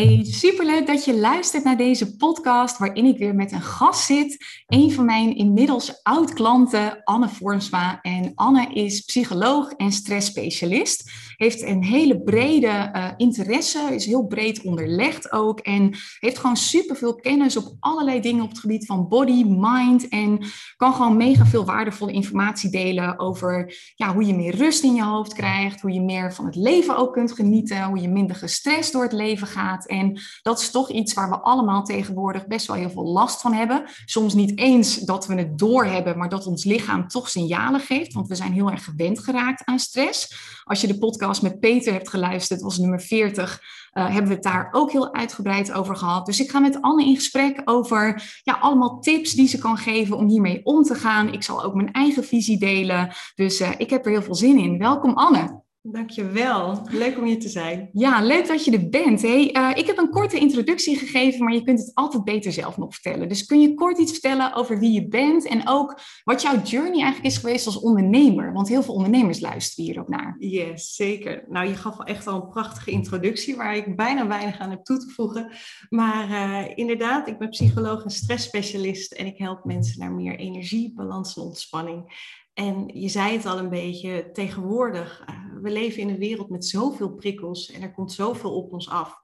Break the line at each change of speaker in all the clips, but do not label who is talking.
Hey, superleuk dat je luistert naar deze podcast waarin ik weer met een gast zit. Een van mijn inmiddels oud-klanten, Anne Vormsma. En Anne is psycholoog en stressspecialist. Heeft een hele brede uh, interesse, is heel breed onderlegd ook. En heeft gewoon superveel kennis op allerlei dingen op het gebied van body, mind. En kan gewoon mega veel waardevolle informatie delen over ja, hoe je meer rust in je hoofd krijgt. Hoe je meer van het leven ook kunt genieten. Hoe je minder gestrest door het leven gaat. En dat is toch iets waar we allemaal tegenwoordig best wel heel veel last van hebben. Soms niet eens dat we het doorhebben, maar dat ons lichaam toch signalen geeft. Want we zijn heel erg gewend geraakt aan stress. Als je de podcast met Peter hebt geluisterd, was nummer 40. Uh, eh, hebben we het daar ook heel uitgebreid over gehad. Dus ik ga met Anne in gesprek over ja, allemaal tips die ze kan geven om hiermee om te gaan. Ik zal ook mijn eigen visie delen. Dus uh, ik heb er heel veel zin in. Welkom Anne.
Dankjewel. Leuk om hier te zijn.
Ja, leuk dat je er bent. Hey, uh, ik heb een korte introductie gegeven, maar je kunt het altijd beter zelf nog vertellen. Dus kun je kort iets vertellen over wie je bent en ook wat jouw journey eigenlijk is geweest als ondernemer? Want heel veel ondernemers luisteren hier ook naar.
Yes, zeker. Nou, je gaf echt al een prachtige introductie waar ik bijna weinig aan heb toe te voegen. Maar uh, inderdaad, ik ben psycholoog en stressspecialist en ik help mensen naar meer energie, balans en ontspanning. En je zei het al een beetje, tegenwoordig, uh, we leven in een wereld met zoveel prikkels en er komt zoveel op ons af.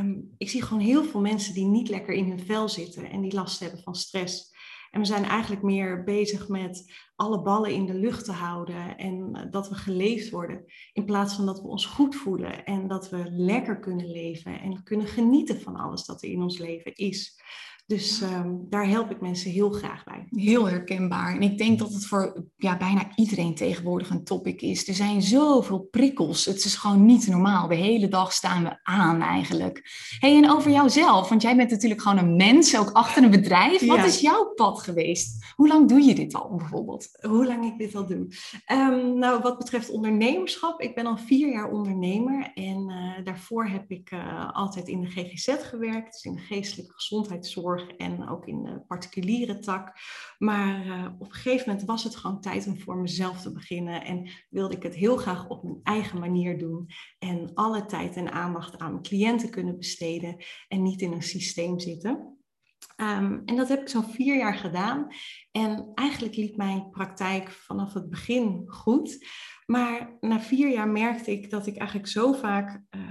Um, ik zie gewoon heel veel mensen die niet lekker in hun vel zitten en die last hebben van stress. En we zijn eigenlijk meer bezig met alle ballen in de lucht te houden en uh, dat we geleefd worden. In plaats van dat we ons goed voelen en dat we lekker kunnen leven en kunnen genieten van alles dat er in ons leven is. Dus um, daar help ik mensen heel graag bij.
Heel herkenbaar. En ik denk dat het voor ja, bijna iedereen tegenwoordig een topic is. Er zijn zoveel prikkels. Het is gewoon niet normaal. De hele dag staan we aan eigenlijk. hey, en over jouzelf, want jij bent natuurlijk gewoon een mens, ook achter een bedrijf. Wat is jouw pad geweest? Hoe lang doe je dit al bijvoorbeeld?
Hoe lang ik dit al doe? Um, nou, wat betreft ondernemerschap, ik ben al vier jaar ondernemer. En uh, daarvoor heb ik uh, altijd in de GGZ gewerkt, dus in de geestelijke gezondheidszorg en ook in de particuliere tak. Maar uh, op een gegeven moment was het gewoon tijd om voor mezelf te beginnen en wilde ik het heel graag op mijn eigen manier doen en alle tijd en aandacht aan mijn cliënten kunnen besteden en niet in een systeem zitten. Um, en dat heb ik zo'n vier jaar gedaan. En eigenlijk liep mijn praktijk vanaf het begin goed. Maar na vier jaar merkte ik dat ik eigenlijk zo vaak uh,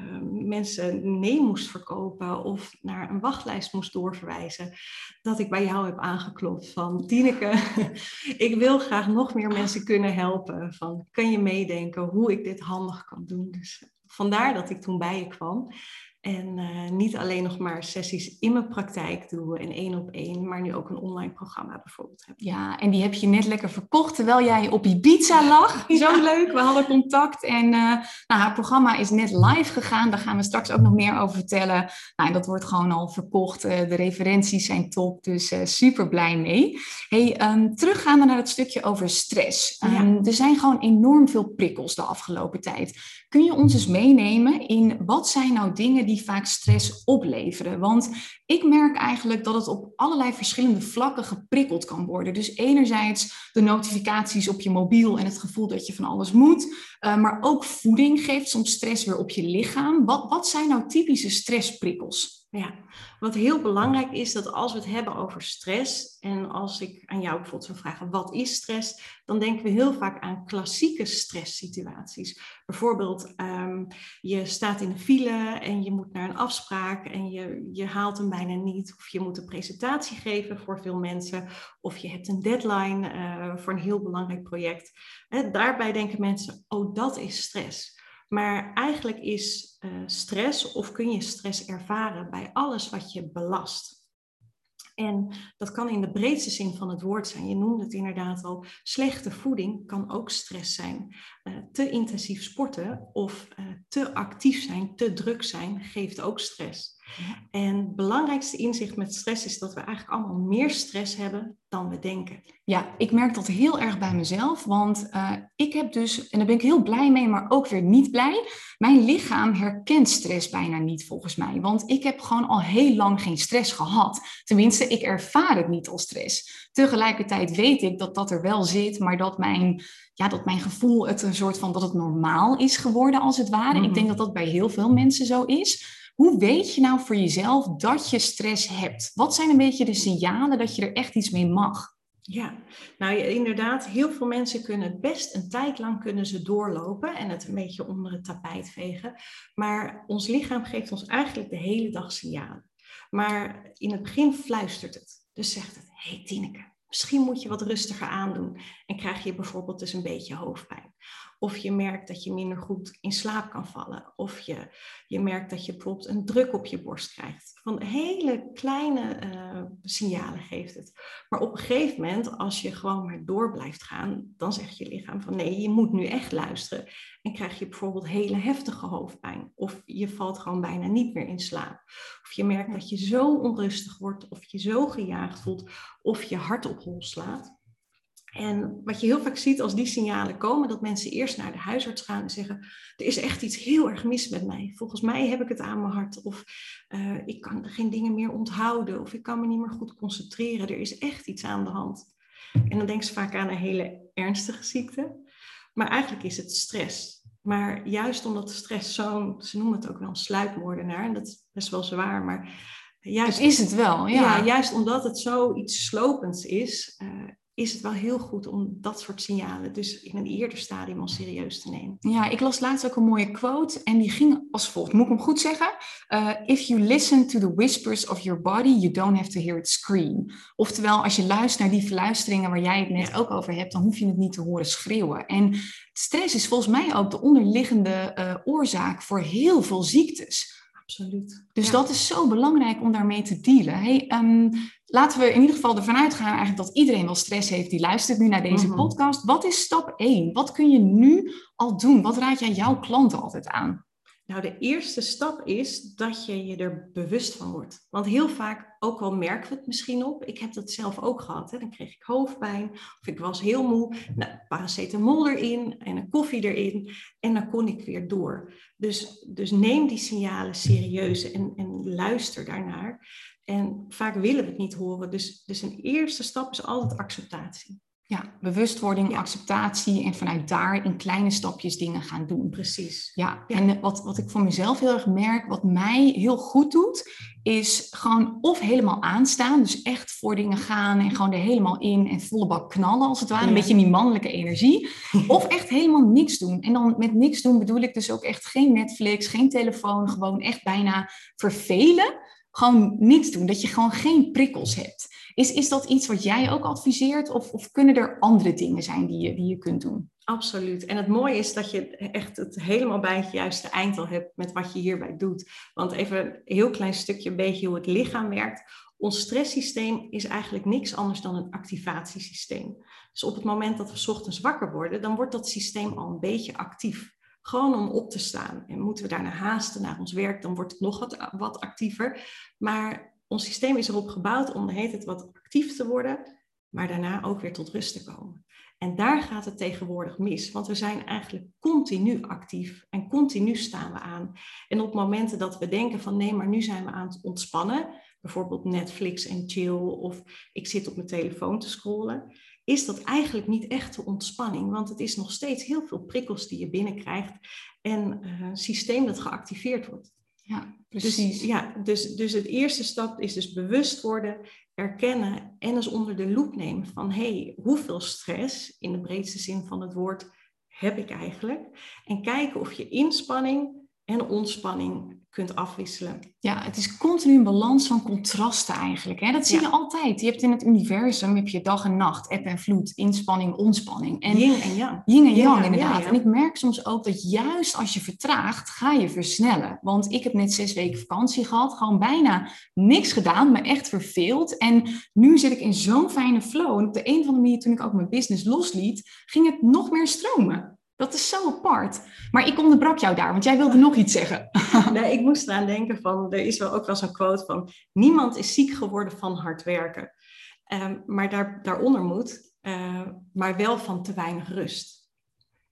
mensen nee moest verkopen of naar een wachtlijst moest doorverwijzen, dat ik bij jou heb aangeklopt van Tineke, ik wil graag nog meer mensen kunnen helpen. Van, kan je meedenken hoe ik dit handig kan doen? Dus vandaar dat ik toen bij je kwam. En uh, niet alleen nog maar sessies in mijn praktijk doe en één op één, maar nu ook een online programma bijvoorbeeld heb.
Ja, en die heb je net lekker verkocht terwijl jij op Ibiza lag. Zo leuk, we hadden contact. En uh, nou, haar programma is net live gegaan, daar gaan we straks ook nog meer over vertellen. Nou, en dat wordt gewoon al verkocht, uh, de referenties zijn top, dus super blij mee. Hey, um, teruggaande naar het stukje over stress. Um, ja. Er zijn gewoon enorm veel prikkels de afgelopen tijd. Kun je ons eens meenemen in wat zijn nou dingen die vaak stress opleveren? Want ik merk eigenlijk dat het op allerlei verschillende vlakken geprikkeld kan worden. Dus enerzijds de notificaties op je mobiel en het gevoel dat je van alles moet. Uh, maar ook voeding geeft soms stress weer op je lichaam. Wat, wat zijn nou typische stressprikkels?
Ja, wat heel belangrijk is dat als we het hebben over stress en als ik aan jou bijvoorbeeld zou vragen wat is stress, dan denken we heel vaak aan klassieke stresssituaties. Bijvoorbeeld um, je staat in een file en je moet naar een afspraak en je, je haalt hem bijna niet of je moet een presentatie geven voor veel mensen of je hebt een deadline uh, voor een heel belangrijk project. Daarbij denken mensen, oh dat is stress. Maar eigenlijk is uh, stress of kun je stress ervaren bij alles wat je belast. En dat kan in de breedste zin van het woord zijn. Je noemde het inderdaad al. Slechte voeding kan ook stress zijn. Uh, te intensief sporten of uh, te actief zijn, te druk zijn, geeft ook stress. En het belangrijkste inzicht met stress is dat we eigenlijk allemaal meer stress hebben dan we denken.
Ja, ik merk dat heel erg bij mezelf, want uh, ik heb dus, en daar ben ik heel blij mee, maar ook weer niet blij. Mijn lichaam herkent stress bijna niet volgens mij, want ik heb gewoon al heel lang geen stress gehad. Tenminste, ik ervaar het niet als stress. Tegelijkertijd weet ik dat dat er wel zit, maar dat mijn, ja, dat mijn gevoel het een soort van dat het normaal is geworden als het ware. Mm. Ik denk dat dat bij heel veel mensen zo is. Hoe weet je nou voor jezelf dat je stress hebt? Wat zijn een beetje de signalen dat je er echt iets mee mag?
Ja, nou inderdaad, heel veel mensen kunnen best een tijd lang kunnen ze doorlopen en het een beetje onder het tapijt vegen. Maar ons lichaam geeft ons eigenlijk de hele dag signalen. Maar in het begin fluistert het. Dus zegt het, hey, Tineke, misschien moet je wat rustiger aandoen en krijg je bijvoorbeeld dus een beetje hoofdpijn. Of je merkt dat je minder goed in slaap kan vallen. Of je, je merkt dat je bijvoorbeeld een druk op je borst krijgt. Van hele kleine uh, signalen geeft het. Maar op een gegeven moment, als je gewoon maar door blijft gaan, dan zegt je lichaam van nee, je moet nu echt luisteren. En krijg je bijvoorbeeld hele heftige hoofdpijn. Of je valt gewoon bijna niet meer in slaap. Of je merkt dat je zo onrustig wordt, of je zo gejaagd voelt, of je hart op hol slaat. En wat je heel vaak ziet als die signalen komen, dat mensen eerst naar de huisarts gaan en zeggen: Er is echt iets heel erg mis met mij. Volgens mij heb ik het aan mijn hart. Of uh, ik kan geen dingen meer onthouden. Of ik kan me niet meer goed concentreren. Er is echt iets aan de hand. En dan denken ze vaak aan een hele ernstige ziekte. Maar eigenlijk is het stress. Maar juist omdat stress zo'n, ze noemen het ook wel een sluipmoordenaar, en dat is best wel zwaar, maar
juist. Het is het wel, ja.
ja juist omdat het zoiets slopends is, uh, is het wel heel goed om dat soort signalen dus in een eerder stadium al serieus te nemen.
Ja, ik las laatst ook een mooie quote en die ging als volgt. Moet ik hem goed zeggen? Uh, if you listen to the whispers of your body, you don't have to hear it scream. Oftewel, als je luistert naar die verluisteringen waar jij het net ook over hebt, dan hoef je het niet te horen schreeuwen. En stress is volgens mij ook de onderliggende uh, oorzaak voor heel veel ziektes.
Absoluut.
Dus dat is zo belangrijk om daarmee te dealen. Hey, um, laten we in ieder geval ervan uitgaan eigenlijk dat iedereen wel stress heeft die luistert nu naar deze mhm. podcast. Wat is stap 1? Wat kun je nu al doen? Wat raad jij jouw klanten altijd aan?
Nou, de eerste stap is dat je je er bewust van wordt. Want heel vaak, ook al merken we het misschien op, ik heb dat zelf ook gehad. Hè? Dan kreeg ik hoofdpijn of ik was heel moe. Nou, paracetamol erin en een koffie erin en dan kon ik weer door. Dus, dus neem die signalen serieus en, en luister daarnaar. En vaak willen we het niet horen. Dus, dus een eerste stap is altijd acceptatie.
Ja, bewustwording, acceptatie en vanuit daar in kleine stapjes dingen gaan doen.
Precies.
Ja, en wat, wat ik voor mezelf heel erg merk, wat mij heel goed doet, is gewoon of helemaal aanstaan, dus echt voor dingen gaan en gewoon er helemaal in en volle bak knallen als het ware, een beetje die mannelijke energie. Of echt helemaal niks doen. En dan met niks doen bedoel ik dus ook echt geen Netflix, geen telefoon, gewoon echt bijna vervelen gewoon niets doen, dat je gewoon geen prikkels hebt. Is, is dat iets wat jij ook adviseert of, of kunnen er andere dingen zijn die je, die je kunt doen?
Absoluut. En het mooie is dat je echt het helemaal bij het juiste eind al hebt met wat je hierbij doet. Want even een heel klein stukje, beetje hoe het lichaam werkt. Ons stresssysteem is eigenlijk niks anders dan een activatiesysteem. Dus op het moment dat we ochtends wakker worden, dan wordt dat systeem al een beetje actief. Gewoon om op te staan. En moeten we daarna haasten naar ons werk, dan wordt het nog wat, actiever. Maar ons systeem is erop gebouwd om heet het wat actief te worden, maar daarna ook weer tot rust te komen. En daar gaat het tegenwoordig mis, want we zijn eigenlijk continu actief en continu staan we aan. En op momenten dat we denken van nee, maar nu zijn we aan het ontspannen, bijvoorbeeld Netflix en chill of ik zit op mijn telefoon te scrollen, is dat eigenlijk niet echt de ontspanning, want het is nog steeds heel veel prikkels die je binnenkrijgt en uh, een systeem dat geactiveerd wordt.
Ja, dus, precies.
Dus, ja, dus, dus het eerste stap is dus bewust worden, erkennen en eens onder de loep nemen van hé, hey, hoeveel stress in de breedste zin van het woord heb ik eigenlijk? En kijken of je inspanning en ontspanning kunt afwisselen.
Ja, het is continu een balans van contrasten eigenlijk. Hè? Dat zie je altijd. Je hebt in het universum heb je dag en nacht, eb en vloed, inspanning, ontspanning.
En yin en yang.
Yin en yang, inderdaad. En ik merk soms ook dat juist als je vertraagt, ga je versnellen. Want ik heb net zes weken vakantie gehad, gewoon bijna niks gedaan, me echt verveeld. En nu zit ik in zo'n fijne flow. En op de een of andere manier, toen ik ook mijn business losliet, ging het nog meer stromen. Dat is zo apart. Maar ik onderbrak jou daar, want jij wilde nog iets zeggen.
nee, ik moest eraan denken van, er is wel ook wel zo'n quote van, niemand is ziek geworden van hard werken. Um, maar daar, daaronder moet, uh, maar wel van te weinig rust.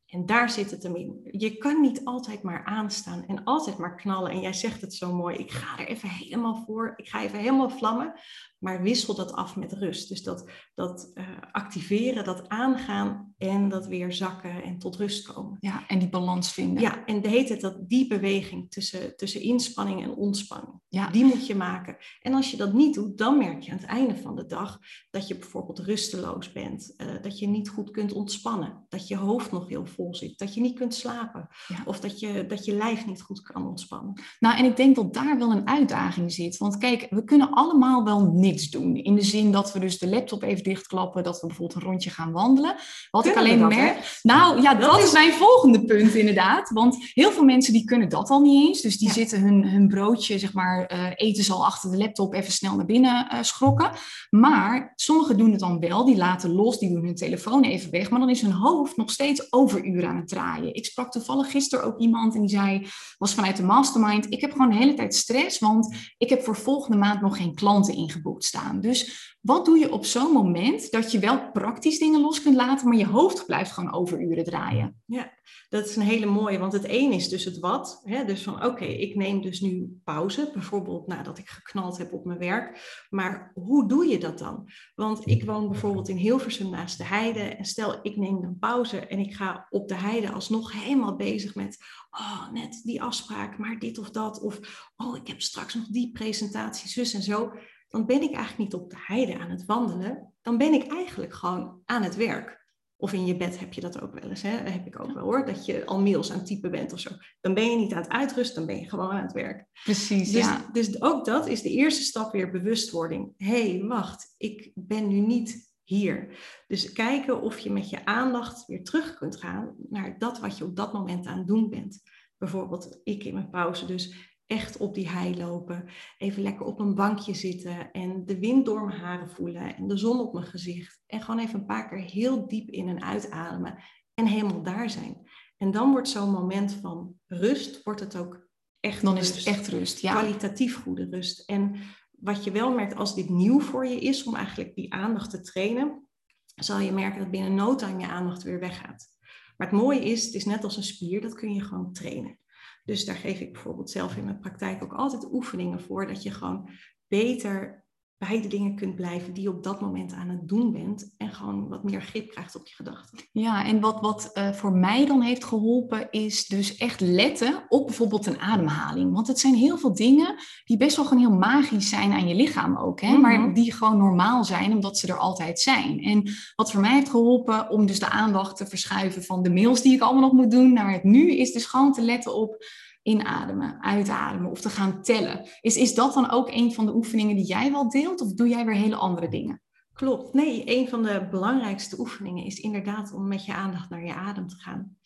En daar zit het hem in. Je kan niet altijd maar aanstaan en altijd maar knallen. En jij zegt het zo mooi, ik ga er even helemaal voor, ik ga even helemaal vlammen. Maar wissel dat af met rust. Dus dat, dat uh, activeren, dat aangaan, en dat weer zakken en tot rust komen.
Ja, en die balans vinden.
Ja, en de heet het dat die beweging tussen, tussen inspanning en ontspanning, ja. die moet je maken. En als je dat niet doet, dan merk je aan het einde van de dag dat je bijvoorbeeld rusteloos bent, uh, dat je niet goed kunt ontspannen, dat je hoofd nog heel vol zit, dat je niet kunt slapen of dat je, dat je lijf niet goed kan ontspannen.
Nou, en ik denk dat daar wel een uitdaging zit. Want kijk, we kunnen allemaal wel niks doen. In de zin dat we dus de laptop even dichtklappen, dat we bijvoorbeeld een rondje gaan wandelen. Wat ik alleen merk. Nou ja, dat, is mijn volgende punt inderdaad. Want heel veel mensen die kunnen dat al niet eens. Dus die zitten hun, hun broodje, zeg maar, uh, eten ze al achter de laptop even snel naar binnen uh, schrokken. Maar sommigen doen het dan wel. Die laten los, die doen hun telefoon even weg. Maar dan is hun hoofd nog steeds overuren aan het draaien. Ik sprak toevallig gisteren ook iemand en die zei, was vanuit de mastermind. Ik heb gewoon de hele tijd stress, want ik heb voor volgende maand nog geen klanten ingeboekt staan. Dus wat doe je op zo'n moment dat je wel praktisch dingen los kunt laten, maar je hoofd blijft gewoon overuren draaien?
Ja, dat is een hele mooie, want het een is dus het wat. Hè? Dus van oké, ik neem dus nu pauze, bijvoorbeeld nadat ik geknald heb op mijn werk. Maar hoe doe je dat dan? Want ik woon bijvoorbeeld in Hilversum naast de heide. En stel, ik neem dan pauze en ik ga op de heide alsnog helemaal bezig met, oh, net die afspraak, maar dit of dat. Of, oh, ik heb straks nog die presentatie, zus en zo dan ben ik eigenlijk niet op de heide aan het wandelen. Dan ben ik eigenlijk gewoon aan het werk. Of in je bed heb je dat ook wel eens. Hè? Dat heb ik ook wel hoor. Dat je al mails aan het typen bent of zo. Dan ben je niet aan het uitrusten, dan ben je gewoon aan het werk.
Precies,
dus,
ja.
Dus ook dat is de eerste stap weer bewustwording. Hé, hey, wacht, ik ben nu niet hier. Dus kijken of je met je aandacht weer terug kunt gaan naar dat wat je op dat moment aan het doen bent. Bijvoorbeeld ik in mijn pauze dus echt op die hei lopen. Even lekker op een bankje zitten en de wind door mijn haren voelen en de zon op mijn gezicht. En gewoon even een paar keer heel diep in en uitademen en helemaal daar zijn. En dan wordt zo'n moment van rust, wordt het ook echt
Dan is het echt rust, ja.
Kwalitatief goede rust. En wat je wel merkt als dit nieuw voor je is, om eigenlijk die aandacht te trainen, zal je merken dat binnen no time je aandacht weer weggaat. Maar het mooie is, het is net als een spier, dat kun je gewoon trainen. Dus daar geef ik bijvoorbeeld zelf in mijn praktijk ook altijd oefeningen voor, dat je gewoon beter bij de dingen kunt blijven die je op dat moment aan het doen bent. En gewoon wat meer grip krijgt op je gedachten.
Ja, en wat, wat uh, voor mij dan heeft geholpen, is dus echt letten op bijvoorbeeld een ademhaling. Want het zijn heel veel dingen die best wel gewoon heel magisch zijn aan je lichaam ook. Hè? Maar mhm. die gewoon normaal zijn, omdat ze er altijd zijn. En wat voor mij heeft geholpen om dus de aandacht te verschuiven van de mails die ik allemaal nog moet doen naar het nu, is dus gewoon te letten op inademen, uitademen of te gaan tellen. Is, is dat dan ook een van de oefeningen die jij wel deelt of doe jij weer hele andere dingen?
Klopt. Nee, een van de belangrijkste oefeningen is inderdaad om met je aandacht naar je adem te gaan.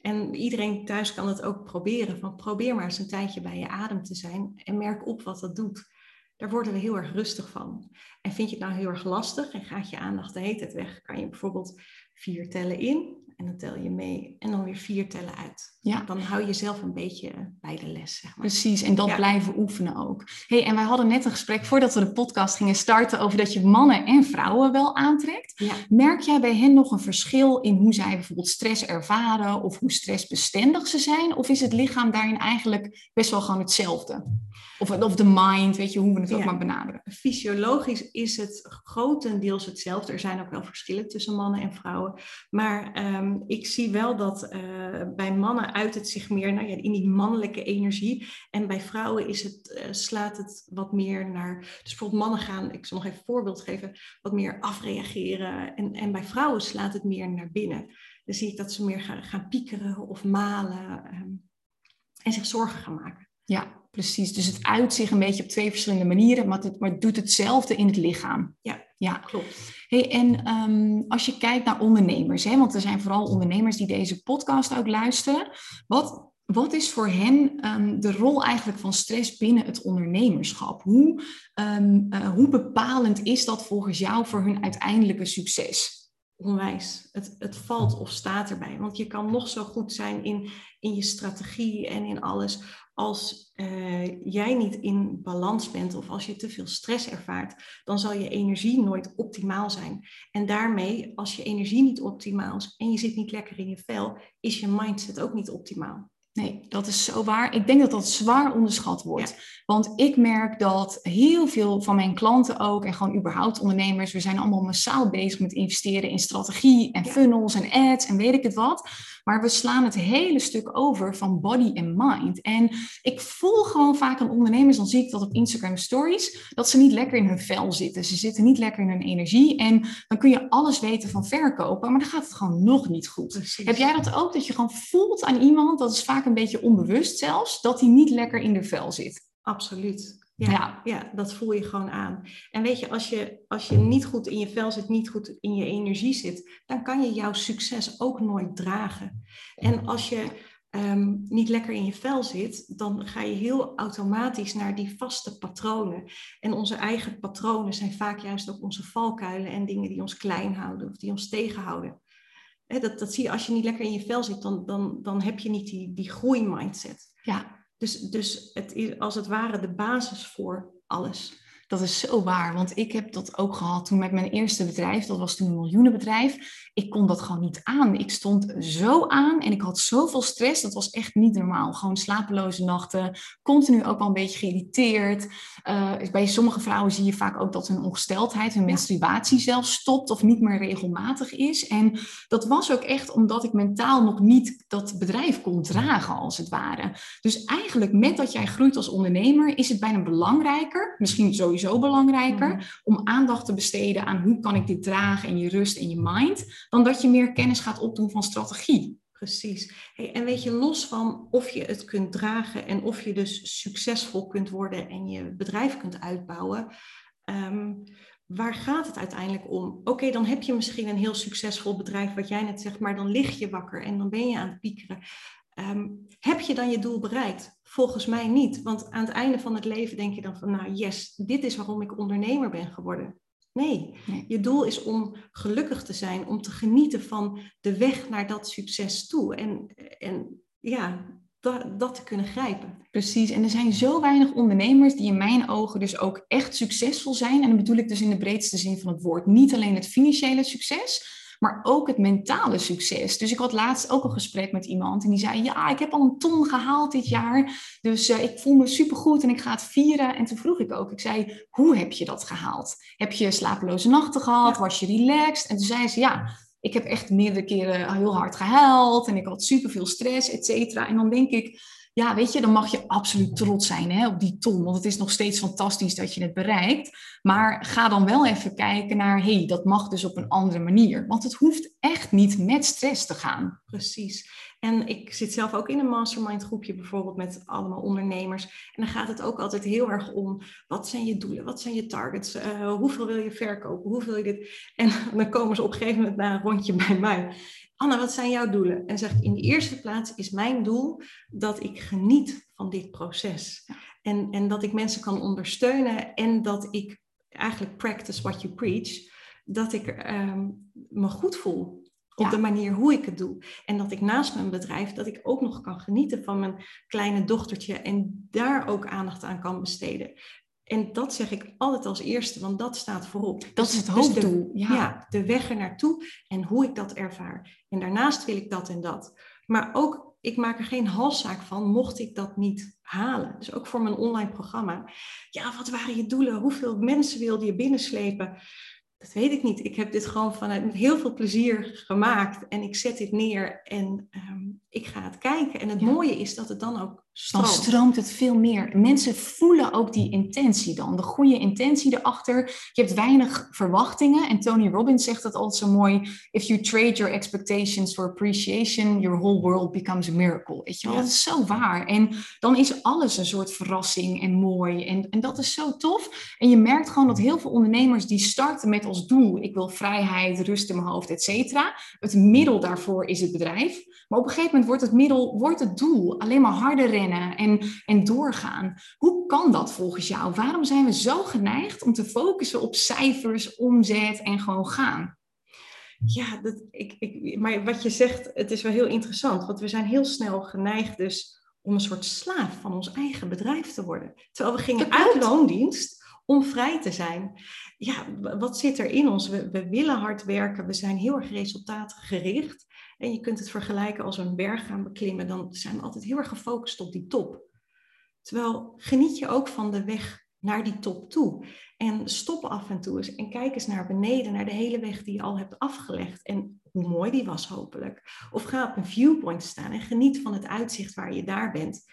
En iedereen thuis kan het ook proberen. Van probeer maar eens een tijdje bij je adem te zijn en merk op wat dat doet. Daar worden we heel erg rustig van. En vind je het nou heel erg lastig en gaat je aandacht de hele tijd weg, kan je bijvoorbeeld vier tellen in en dan tel je mee en dan weer vier tellen uit. Ja. Dan hou je jezelf een beetje bij de les. Zeg maar.
Precies, en dat blijven oefenen ook. hey, en wij hadden net een gesprek voordat we de podcast gingen starten over dat je mannen en vrouwen wel aantrekt. Ja. Merk jij bij hen nog een verschil in hoe zij bijvoorbeeld stress ervaren of hoe stressbestendig ze zijn? Of is het lichaam daarin eigenlijk best wel gewoon hetzelfde? Of, of de mind, weet je, hoe we het ook maar benaderen.
Fysiologisch is het grotendeels hetzelfde. Er zijn ook wel verschillen tussen mannen en vrouwen. Maar ehm, ik zie wel dat uh, bij mannen uit het zich meer nou ja, in die mannelijke energie. En bij vrouwen is het, uh, slaat het wat meer naar. Dus bijvoorbeeld mannen gaan, ik zal nog even een voorbeeld geven, wat meer afreageren. En, en bij vrouwen slaat het meer naar binnen. Dan zie ik dat ze meer gaan, gaan piekeren of malen um, en zich zorgen gaan maken.
Ja, precies. Dus het uit zich een beetje op twee verschillende manieren, maar het, maar het doet hetzelfde in het lichaam.
Ja, ja. klopt.
Hey, en um, als je kijkt naar ondernemers, hè, want er zijn vooral ondernemers die deze podcast ook luisteren. Wat, wat is voor hen um, de rol eigenlijk van stress binnen het ondernemerschap? Hoe, um, uh, hoe bepalend is dat volgens jou voor hun uiteindelijke succes?
Onwijs. Het, het valt of staat erbij. Want je kan nog zo goed zijn in, in je strategie en in alles. Als uh, jij niet in balans bent of als je te veel stress ervaart, dan zal je energie nooit optimaal zijn. En daarmee, als je energie niet optimaal is en je zit niet lekker in je vel, is je mindset ook niet optimaal.
Nee, dat is zo waar. Ik denk dat dat zwaar onderschat wordt. Want ik merk dat heel veel van mijn klanten ook, en gewoon überhaupt ondernemers, we zijn allemaal massaal bezig met investeren in strategie en funnels en ads en weet ik het wat. Maar we slaan het hele stuk over van body en mind. En ik voel gewoon vaak aan ondernemers, dan zie ik dat op Instagram stories, dat ze niet lekker in hun vel zitten. Ze zitten niet lekker in hun energie. En dan kun je alles weten van verkopen, maar dan gaat het gewoon nog niet goed. Heb jij dat ook, dat je gewoon voelt aan iemand, dat is vaak een beetje onbewust zelfs, dat hij niet lekker in de vel zit?
Absoluut. Ja, ja, dat voel je gewoon aan. En weet je als, je, als je niet goed in je vel zit, niet goed in je energie zit, dan kan je jouw succes ook nooit dragen. En als je ehm, niet lekker in je vel zit, dan ga je heel automatisch naar die vaste patronen. En onze eigen patronen zijn vaak juist ook onze valkuilen en dingen die ons klein houden of die ons tegenhouden. dat, dat zie je als je niet lekker in je vel zit, dan, dan, dan heb je niet die, die groeimindset.
Ja.
Dus, dus het is als het ware de basis voor alles.
Dat is zo waar, want ik heb dat ook gehad toen met mijn eerste bedrijf. Dat was toen een miljoenenbedrijf. Ik kon dat gewoon niet aan. Ik stond zo aan en ik had zoveel stress. Dat was echt niet normaal. Gewoon slapeloze nachten, continu ook wel een beetje geïrriteerd. Uh, bij sommige vrouwen zie je vaak ook dat hun ongesteldheid, hun menstruatie zelfs stopt of niet meer regelmatig is. En dat was ook echt omdat ik mentaal nog niet dat bedrijf kon dragen, als het ware. Dus eigenlijk met dat jij groeit als ondernemer, is het bijna belangrijker, misschien sowieso sowieso belangrijker mhm. om aandacht te besteden aan hoe kan ik dit dragen in je rust en je mind, dan dat je meer kennis gaat opdoen van strategie.
Precies. Hey, en weet je, los van of je het kunt dragen en of je dus succesvol kunt worden en je bedrijf kunt uitbouwen, ehm, waar gaat het uiteindelijk om? Oké, dan heb je misschien een heel succesvol bedrijf, wat jij net zegt, maar dan lig je wakker en dan ben je aan het piekeren. Ehm, heb je dan je doel bereikt? Volgens mij niet. Want aan het einde van het leven denk je dan van, nou yes, dit is waarom ik ondernemer ben geworden. Nee, je doel is om gelukkig te zijn, om te genieten van de weg naar dat succes toe. En, en ja, dat, dat te kunnen grijpen.
Precies, en er zijn zo weinig ondernemers die in mijn ogen dus ook echt succesvol zijn. En dan bedoel ik dus in de breedste zin van het woord. Niet alleen het financiële succes, maar ook het mentale succes. Dus ik had laatst ook een gesprek met iemand en die zei: Ja, ik heb al een ton gehaald dit jaar. Dus uh, ik voel me supergoed en ik ga het vieren. En toen vroeg ik ook: Ik zei, hoe heb je dat gehaald? Heb je slapeloze nachten gehad? Was je relaxed? En toen zei ze: Ja, ik heb echt meerdere keren heel hard gehuild en ik had superveel stress, et cetera. En dan denk ik ja, weet je, dan mag je absoluut trots zijn hè, op die ton. Want het is nog steeds fantastisch dat je het bereikt. Maar ga dan wel even kijken naar, hé, hey, dat mag dus op een andere manier. Want het hoeft echt niet met stress te gaan.
Precies. En ik zit zelf ook in een mastermind groepje bijvoorbeeld met allemaal ondernemers. En dan gaat het ook altijd heel erg om, wat zijn je doelen? Wat zijn je targets? Uh, hoeveel wil je verkopen? Hoeveel wil je dit? En dan komen ze op een gegeven moment naar een rondje bij mij. Anna, wat zijn jouw doelen? En zeg ik, in de eerste plaats is mijn doel dat ik geniet van dit proces. En, en dat ik mensen kan ondersteunen en dat ik eigenlijk practice what you preach. Dat ik ehm, me goed voel op de manier hoe ik het doe. En dat ik naast mijn bedrijf, dat ik ook nog kan genieten van mijn kleine dochtertje en daar ook aandacht aan kan besteden. En dat zeg ik altijd als eerste, want dat staat voorop.
Dat is het dus hoofddoel.
ja. ja, de weg er naartoe en hoe ik dat ervaar. En daarnaast wil ik dat en dat. Maar ook, ik maak er geen halszaak van, mocht ik dat niet halen. Dus ook voor mijn online programma. Ja, wat waren je doelen? Hoeveel mensen wilde je binnenslepen? Dat weet ik niet. Ik heb dit gewoon vanuit met heel veel plezier gemaakt. En ik zet dit neer en ehm, ik ga het kijken. En het mooie is dat het dan ook stroomt.
Dan stroomt het veel meer. Mensen voelen ook die intentie dan. De goede intentie erachter. Je hebt weinig verwachtingen. En Tony Robbins zegt dat altijd zo mooi. If you trade your expectations for appreciation, your whole world becomes a miracle. Weet je wel? Dat is zo waar. En dan is alles een soort verrassing en mooi. En, en dat is zo tof. En je merkt gewoon dat heel veel ondernemers die starten met als doel. Ik wil vrijheid, rust in mijn hoofd, et cetera. Het middel daarvoor is het bedrijf. Maar op een gegeven moment wordt het middel, wordt het doel alleen maar harder rennen en, en doorgaan. Hoe kan dat volgens jou? Waarom zijn we zo geneigd om te focussen op cijfers, omzet en gewoon gaan?
Ja, dat, ik, ik, maar wat je zegt, het is wel heel interessant. Want we zijn heel snel geneigd dus om een soort slaaf van ons eigen bedrijf te worden. Terwijl we gingen uit loondienst om vrij te zijn. Ja, wat zit er in ons? We, willen hard werken, we zijn heel erg resultaatgericht. En je kunt het vergelijken als we een berg gaan beklimmen, dan zijn we altijd heel erg gefocust op die top. Terwijl geniet je ook van de weg naar die top toe. En stop af en toe eens en kijk eens naar beneden, naar de hele weg die je al hebt afgelegd. En hoe mooi die was hopelijk. Of ga op een viewpoint staan en geniet van het uitzicht waar je daar bent.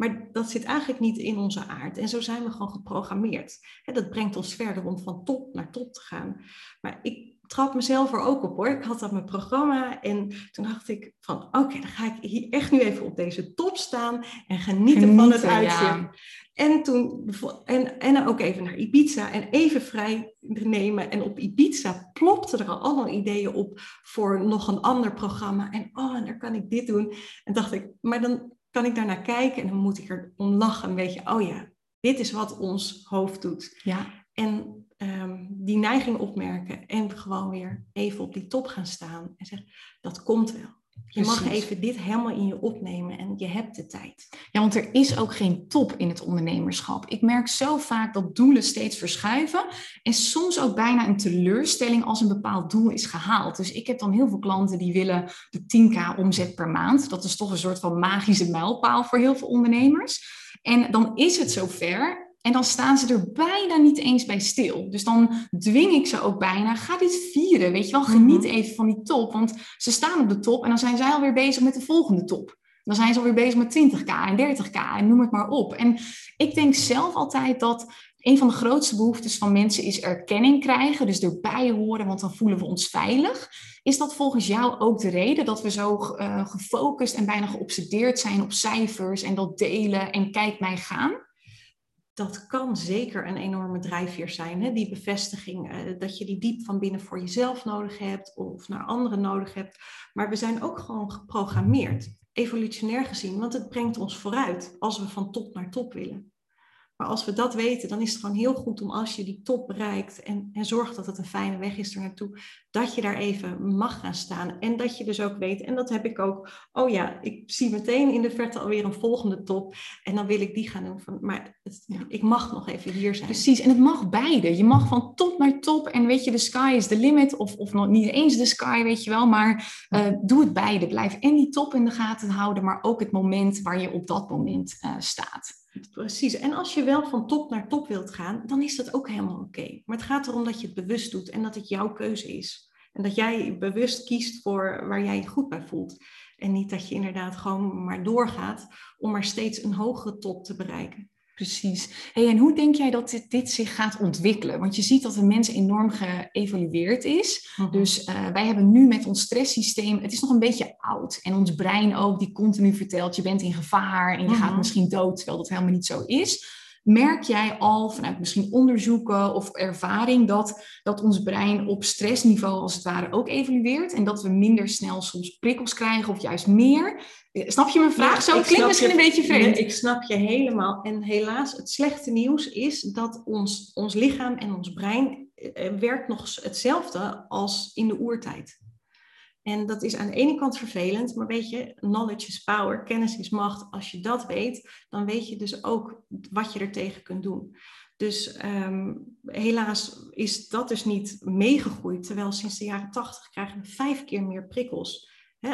Maar dat zit eigenlijk niet in onze aard. En zo zijn we gewoon geprogrammeerd. Dat brengt ons verder om van top naar top te gaan. Maar ik trap mezelf er ook op hoor. Ik had dat mijn programma en toen dacht ik van oké, dan ga ik hier echt nu even op deze top staan en genieten, van het uitzicht. En toen en, en ook even naar Ibiza en even vrij nemen. En op Ibiza plopte er al allemaal ideeën op voor nog een ander programma. En oh, en daar kan ik dit doen. En dacht ik, maar dan kan ik daarnaar kijken en dan moet ik er om lachen. Een beetje, oh ja, dit is wat ons hoofd doet. Ja. En um, die neiging opmerken en gewoon weer even op die top gaan staan en zeggen, dat komt wel. Je mag even dit helemaal in je opnemen en je hebt de tijd.
Ja, want er is ook geen top in het ondernemerschap. Ik merk zo vaak dat doelen steeds verschuiven en soms ook bijna een teleurstelling als een bepaald doel is gehaald. Dus ik heb dan heel veel klanten die willen de 10k omzet per maand. Dat is toch een soort van magische mijlpaal voor heel veel ondernemers. En dan is het zover en dan staan ze er bijna niet eens bij stil. Dus dan dwing ik ze ook bijna, ga dit vieren, weet je wel, geniet mhm. even van die top. Want ze staan op de top en dan zijn zij alweer bezig met de volgende top. Dan zijn ze alweer bezig met 20k en 30k en noem het maar op. En ik denk zelf altijd dat een van de grootste behoeftes van mensen is erkenning krijgen. Dus erbij horen, want dan voelen we ons veilig. Is dat volgens jou ook de reden dat we zo uh, gefocust en bijna geobsedeerd zijn op cijfers en dat delen en kijk mij gaan?
Dat kan zeker een enorme drijfveer zijn. Hè? Die bevestiging, uh, dat je die diep van binnen voor jezelf nodig hebt of naar anderen nodig hebt. Maar we zijn ook gewoon geprogrammeerd, evolutionair gezien, want het brengt ons vooruit als we van top naar top willen. Maar als we dat weten, dan is het gewoon heel goed om als je die top bereikt en, en zorgt dat het een fijne weg is er naartoe, dat je daar even mag gaan staan. En dat je dus ook weet, en dat heb ik ook, oh ja, ik zie meteen in de verte alweer een volgende top en dan wil ik die gaan doen. Van, maar het, ik mag nog even hier zijn.
Precies, en het mag beide. Je mag van top naar top en weet je, de sky is the limit of, of nog niet eens de sky, weet je wel. Maar uh, doe het beide. Blijf en die top in de gaten houden, maar ook het moment waar je op dat moment uh, staat.
Precies. En als je wel van top naar top wilt gaan, dan is dat ook helemaal oké. Maar het gaat erom dat je het bewust doet en dat het jouw keuze is. En dat jij bewust kiest voor waar jij je goed bij voelt. En niet dat je inderdaad gewoon maar doorgaat om maar steeds een hogere top te bereiken.
Precies. Hey, en hoe denk jij dat dit, dit, zich gaat ontwikkelen? Want je ziet dat de mens enorm geëvolueerd is. Mhm. Dus uh, wij hebben nu met ons stresssysteem, het is nog een beetje oud. En ons brein ook, die continu vertelt, je bent in gevaar en je gaat mhm. misschien dood, terwijl dat helemaal niet zo is. Merk jij al vanuit misschien onderzoeken of ervaring dat, dat ons brein op stressniveau als het ware ook evolueert en dat we minder snel soms prikkels krijgen of juist meer? Snap je mijn vraag? Zo klinkt misschien een beetje vreemd.
ik snap je helemaal. En helaas, het slechte nieuws is dat ons, ons lichaam en ons brein eh, werkt nog hetzelfde als in de oertijd. En dat is aan de ene kant vervelend, maar weet je, knowledge is power, kennis is macht. Als je dat weet, dan weet je dus ook wat je er tegen kunt doen. Dus ehm, helaas is dat dus niet meegegroeid, terwijl sinds de jaren tachtig krijgen we vijf keer meer prikkels.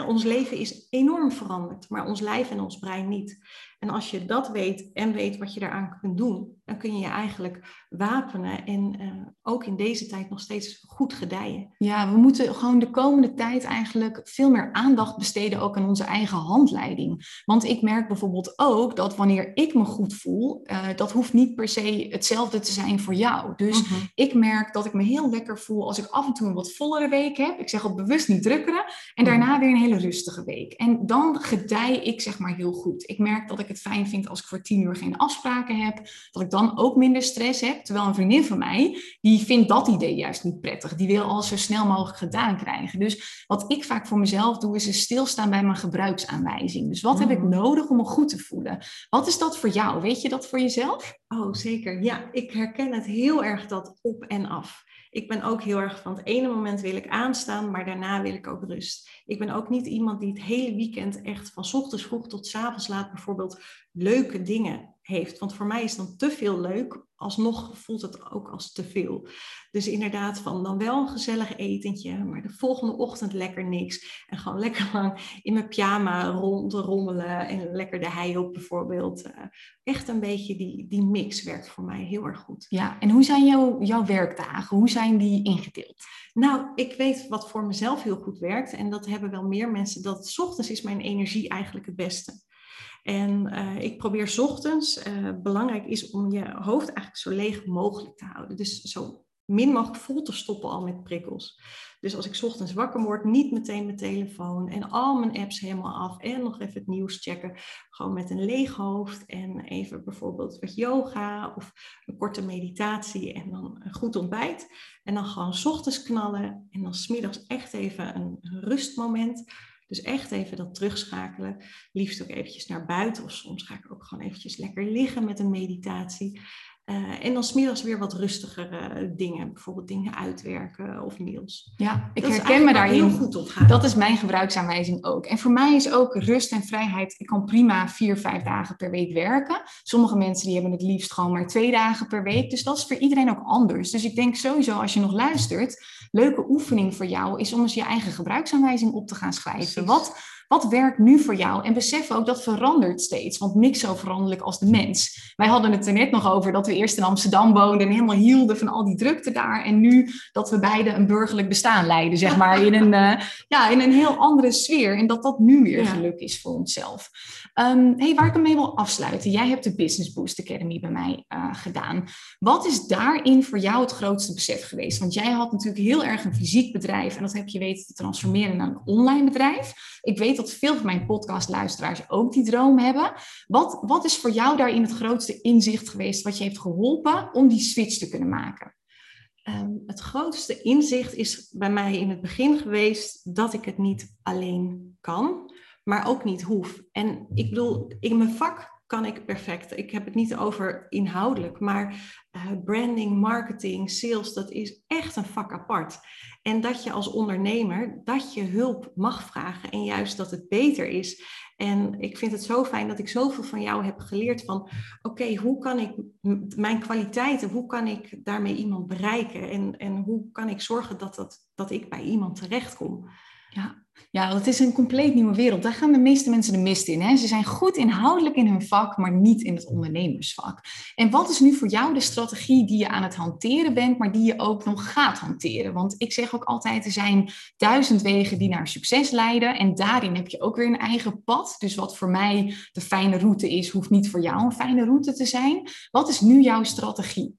ons leven is enorm veranderd, maar ons lijf en ons brein niet. En als je dat weet en weet wat je daaraan kunt doen, dan kun je je eigenlijk wapenen en uh, ook in deze tijd nog steeds goed gedijen.
Ja, we moeten gewoon de komende tijd eigenlijk veel meer aandacht besteden ook aan onze eigen handleiding. Want ik merk bijvoorbeeld ook dat wanneer ik me goed voel, uh, dat hoeft niet per se hetzelfde te zijn voor jou. Dus mhm. ik merk dat ik me heel lekker voel als ik af en toe een wat vollere week heb. Ik zeg ook bewust niet drukkeren. En mhm. daarna weer een hele rustige week. En dan gedij ik zeg maar heel goed. Ik merk dat ik het fijn vind als ik voor tien uur geen afspraken heb. Dat ik dan ook minder stress heb. Terwijl een vriendin van mij, die vindt dat idee juist niet prettig. Die wil alles zo snel mogelijk gedaan krijgen. Dus wat ik vaak voor mezelf doe, is stilstaan bij mijn gebruiksaanwijzing. Dus wat heb ik mm. nodig om me goed te voelen? Wat is dat voor jou? Weet je dat voor jezelf?
Oh, zeker. Ja, ik herken het heel erg dat op en af. Ik ben ook heel erg van het ene moment wil ik aanstaan, maar daarna wil ik ook rust. Ik ben ook niet iemand die het hele weekend echt van ochtends vroeg tot avonds laat bijvoorbeeld leuke dingen heeft. Want voor mij is dan te veel leuk, alsnog voelt het ook als te veel. Dus inderdaad, van dan wel een gezellig etentje, maar de volgende ochtend lekker niks. En gewoon lekker lang in mijn pyjama rond rommelen en lekker de hei op bijvoorbeeld. Eh, echt een beetje die, die mix werkt voor mij heel erg goed.
Ja, en hoe zijn jouw, jouw werkdagen? Hoe zijn die ingedeeld?
Nou, ik weet wat voor mezelf heel goed werkt. En dat hebben wel meer mensen. Dat s ochtends is mijn energie eigenlijk het beste. En uh, ik probeer ochtends, uh, belangrijk is om je hoofd eigenlijk zo leeg mogelijk te houden. Dus zo min mogelijk vol te stoppen al met prikkels. Dus als ik ochtends wakker word, niet meteen mijn telefoon en al mijn apps helemaal af en nog even het nieuws checken. Gewoon met een leeg hoofd en even bijvoorbeeld wat yoga of een korte meditatie en dan een goed ontbijt. En dan gewoon ochtends knallen en dan smiddags echt even een rustmoment. Dus echt even dat terugschakelen. Liefst ook eventjes naar buiten of soms ga ik ook gewoon eventjes lekker liggen met een meditatie. Uh, en dan smiddags weer wat rustigere dingen, bijvoorbeeld dingen uitwerken of mails.
Ja, ik herken me daar heel goed op. Dat is mijn gebruiksaanwijzing ook. En voor mij is ook rust en vrijheid. Ik kan prima vier, vijf dagen per week werken. Sommige mensen die hebben het liefst gewoon maar twee dagen per week. Dus dat is voor iedereen ook anders. Dus ik denk sowieso als je nog luistert, leuke oefening voor jou is om eens je eigen gebruiksaanwijzing op te gaan schrijven. Wat wat werkt nu voor jou? En besef ook dat verandert steeds, want niks zo veranderlijk als de mens. Wij hadden het er net nog over dat we eerst in Amsterdam woonden en helemaal hielden van al die drukte daar. En nu dat we beide een burgerlijk bestaan leiden, zeg maar, in een, uh, ja, in een heel andere sfeer. En dat dat nu weer ja. geluk is voor onszelf. Um, hey, waar ik hem mee wil afsluiten. Jij hebt de Business Boost Academy bij mij uh, gedaan. Wat is daarin voor jou het grootste besef geweest? Want jij had natuurlijk heel erg een fysiek bedrijf en dat heb je weten te transformeren naar een online bedrijf. Ik weet dat veel van mijn podcastluisteraars ook die droom hebben. Wat, wat is voor jou daarin het grootste inzicht geweest wat je heeft geholpen om die switch te kunnen maken?
Um, het grootste inzicht is bij mij in het begin geweest dat ik het niet alleen kan, maar ook niet hoef. En ik bedoel, in mijn vak kan ik perfect. Ik heb het niet over inhoudelijk, maar uh, branding, marketing, sales, dat is echt een vak apart. En dat je als ondernemer, dat je hulp mag vragen en juist dat het beter is. En ik vind het zo fijn dat ik zoveel van jou heb geleerd van, oké, hoe kan ik mijn kwaliteiten, hoe kan ik daarmee iemand bereiken? En, en hoe kan ik zorgen dat, dat, dat ik bij iemand terechtkom?
Ja, ja, het is een compleet nieuwe wereld. Daar gaan de meeste mensen de mist in. Hè? Ze zijn goed inhoudelijk in hun vak, maar niet in het ondernemersvak. En wat is nu voor jou de strategie die je aan het hanteren bent, maar die je ook nog gaat hanteren? Want ik zeg ook altijd, er zijn duizend wegen die naar succes leiden. En daarin heb je ook weer een eigen pad. Dus wat voor mij de fijne route is, hoeft niet voor jou een fijne route te zijn. Wat is nu jouw strategie?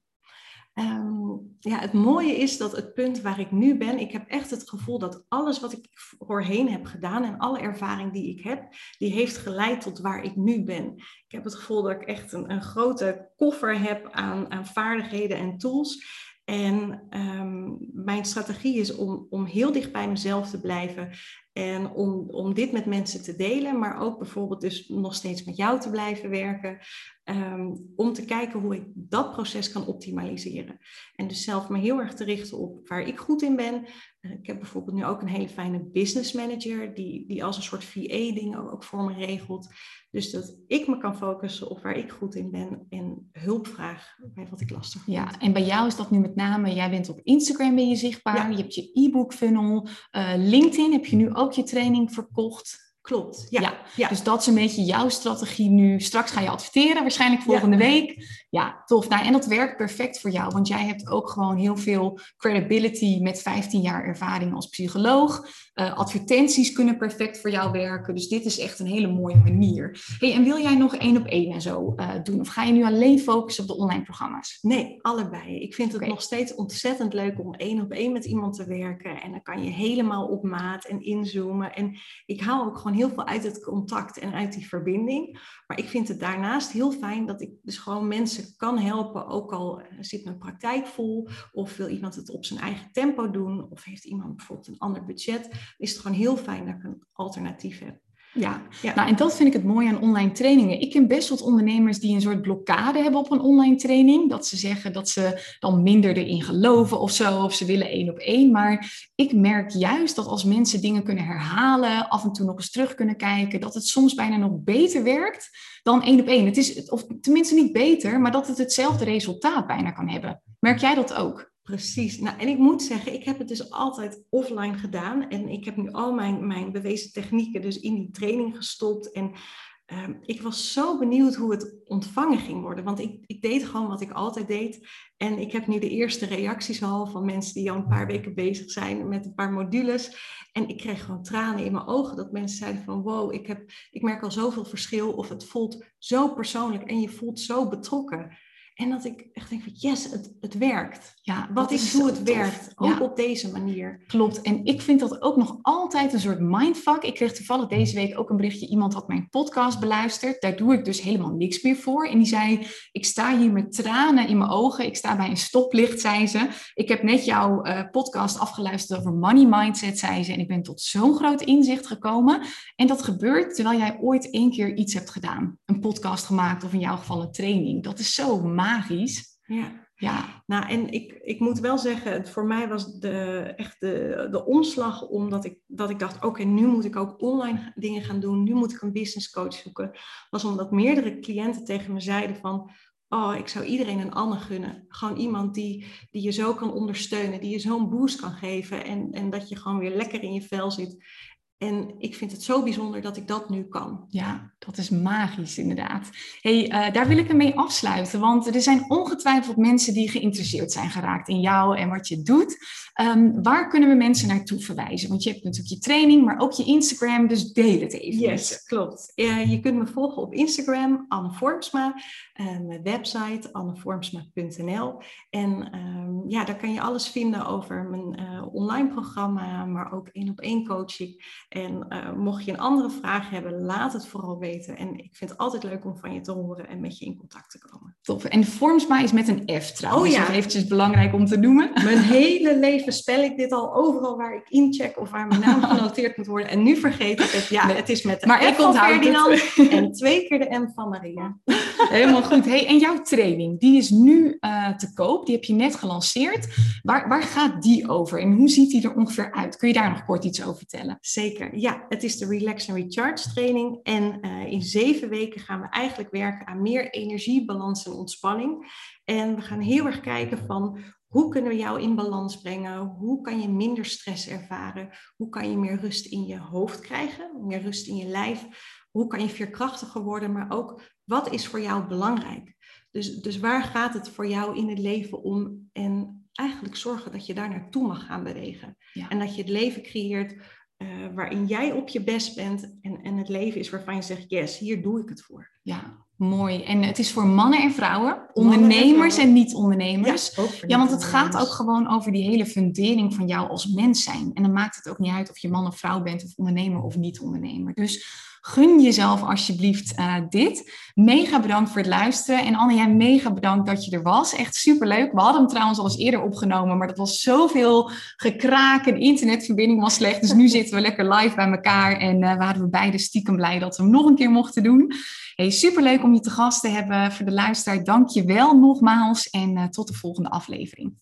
Um, ja, het mooie is dat het punt waar ik nu ben, ik heb echt het gevoel dat alles wat ik voorheen heb gedaan en alle ervaring die ik heb, die heeft geleid tot waar ik nu ben. Ik heb het gevoel dat ik echt een, een grote koffer heb aan, aan vaardigheden en tools. En um, mijn strategie is om, om heel dicht bij mezelf te blijven en om, om dit met mensen te delen, maar ook bijvoorbeeld dus nog steeds met jou te blijven werken. Um, om te kijken hoe ik dat proces kan optimaliseren. En dus zelf me heel erg te richten op waar ik goed in ben. Uh, ik heb bijvoorbeeld nu ook een hele fijne business manager, die, die als een soort VA dingen ook voor me regelt. Dus dat ik me kan focussen op waar ik goed in ben en hulp vraag bij wat ik lastig vind.
Ja, en bij jou is dat nu met name, jij bent op Instagram ben je zichtbaar, ja. je hebt je e-book funnel, uh, LinkedIn heb je nu ook je training verkocht.
Klopt,
ja. ja. Dus dat is een beetje jouw strategie nu. Straks ga je adverteren, waarschijnlijk volgende ja. week. Ja, tof. Nou, en dat werkt perfect voor jou, want jij hebt ook gewoon heel veel credibility met 15 jaar ervaring als psycholoog. Uh, advertenties kunnen perfect voor jou werken. Dus dit is echt een hele mooie manier. Hey, en wil jij nog één op één en zo uh, doen? Of ga je nu alleen focussen op de online programma's?
Nee, allebei. Ik vind het okay. nog steeds ontzettend leuk om één op één met iemand te werken. En dan kan je helemaal op maat en inzoomen. En ik haal ook gewoon heel veel uit het contact en uit die verbinding. Maar ik vind het daarnaast heel fijn dat ik dus gewoon mensen kan helpen. Ook al zit mijn praktijk vol. Of wil iemand het op zijn eigen tempo doen. Of heeft iemand bijvoorbeeld een ander budget is het gewoon heel fijn dat ik een alternatief heb.
Ja. ja, nou en dat vind ik het mooie aan online trainingen. Ik ken best wat ondernemers die een soort blokkade hebben op een online training. Dat ze zeggen dat ze dan minder erin geloven of zo, of ze willen één op één. Maar ik merk juist dat als mensen dingen kunnen herhalen, af en toe nog eens terug kunnen kijken, dat het soms bijna nog beter werkt dan één op één. Het is, of tenminste niet beter, maar dat het hetzelfde resultaat bijna kan hebben. Merk jij dat ook?
Precies. Nou, en ik moet zeggen, ik heb het dus altijd offline gedaan. En ik heb nu al mijn, mijn bewezen technieken dus in die training gestopt. En ehm, ik was zo benieuwd hoe het ontvangen ging worden. Want ik, ik deed gewoon wat ik altijd deed. En ik heb nu de eerste reacties al van mensen die al een paar weken bezig zijn met een paar modules. En ik kreeg gewoon tranen in mijn ogen dat mensen zeiden van wow, ik, heb, ik merk al zoveel verschil. Of het voelt zo persoonlijk en je voelt zo betrokken. En dat ik echt denk van yes, het, het werkt. Ja, wat ik doe, het werkt. Ook op deze manier.
Klopt. En ik vind dat ook nog altijd een soort mindfuck. Ik kreeg toevallig deze week ook een berichtje. Iemand had mijn podcast beluisterd. Daar doe ik dus helemaal niks meer voor. En die zei, ik sta hier met tranen in mijn ogen. Ik sta bij een stoplicht, zei ze. Ik heb net jouw uh, podcast afgeluisterd over money mindset, zei ze. En ik ben tot zo'n groot inzicht gekomen. En dat gebeurt terwijl jij ooit één keer iets hebt gedaan. Een podcast gemaakt of in jouw geval een training. Dat is zo magisch.
Ja. Ja, nou en ik, ik moet wel zeggen, voor mij was de, echt de, de omslag omdat ik, dat ik dacht, oké, nu moet ik ook online dingen gaan doen, nu moet ik een business coach zoeken, was omdat meerdere cliënten tegen me zeiden van, oh, ik zou iedereen een Anne gunnen. Gewoon iemand die, die je zo kan ondersteunen, die je zo'n boost kan geven en, en dat je gewoon weer lekker in je vel zit. En ik vind het zo bijzonder dat ik dat nu kan.
Ja, dat is magisch inderdaad. hey, uh, daar wil ik mee afsluiten. Want er zijn ongetwijfeld mensen die geïnteresseerd zijn geraakt in jou en wat je doet. Um, waar kunnen we mensen naartoe verwijzen? Want je hebt natuurlijk je training, maar ook je Instagram. Dus deel het even.
Yes, klopt. Uh, je kunt me volgen op Instagram, Anne Vormsma. Uh, mijn website, annevormsma.nl. En um, ja, daar kan je alles vinden over mijn online programma, maar ook één op één coaching. En uh, mocht je een andere vraag hebben, laat het vooral weten. En ik vind het altijd leuk om van je te horen en met je in contact te komen.
Tof. En Vormsma is met een F trouwens. Oh ja. Dat is eventjes belangrijk om te noemen.
Mijn hele leven spel ik dit al overal waar ik incheck of waar mijn naam genoteerd moet worden. En nu vergeet ik het. Ja, het is met de maar F van Ferdinand en twee keer de M van Maria.
Helemaal goed. Hey, en jouw training, die is nu uh, te koop. Die heb je net gelanceerd. Waar, waar gaat die over en hoe ziet die er ongeveer uit? Kun je daar nog kort iets over vertellen?
Zeker. Ja, het is de Relax and Recharge training. En uh, in zeven weken gaan we eigenlijk werken aan meer energie, balans en ontspanning. En we gaan heel erg kijken van hoe kunnen we jou in balans brengen? Hoe kan je minder stress ervaren? Hoe kan je meer rust in je hoofd krijgen? Meer rust in je lijf? Hoe kan je veerkrachtiger worden? Maar ook wat is voor jou belangrijk? Dus, dus waar gaat het voor jou in het leven om? En eigenlijk zorgen dat je daar naartoe mag gaan bewegen. En dat je het leven creëert uh, waarin jij op je best bent en, en het leven is waarvan je zegt, yes, hier doe ik het voor.
Ja, mooi. En het is voor mannen en vrouwen, ondernemers en, niet-ondernemers. Ja, ja, want het gaat ook gewoon over die hele fundering van jou als mens zijn. En dan maakt het ook niet uit of je man of vrouw bent of ondernemer of niet-ondernemer. Dus gun jezelf alsjeblieft uh, dit. Mega bedankt voor het luisteren. En Anne, jij mega bedankt dat je er was. Echt superleuk. We hadden hem trouwens al eens eerder opgenomen, maar dat was zoveel gekraak en internetverbinding was slecht. Dus nu zitten we lekker live bij elkaar en uh, waren we beide stiekem blij dat we hem nog een keer mochten doen. Hey, superleuk om je te gast te hebben. Voor de luisteraar, dank je wel nogmaals en uh, tot de volgende aflevering.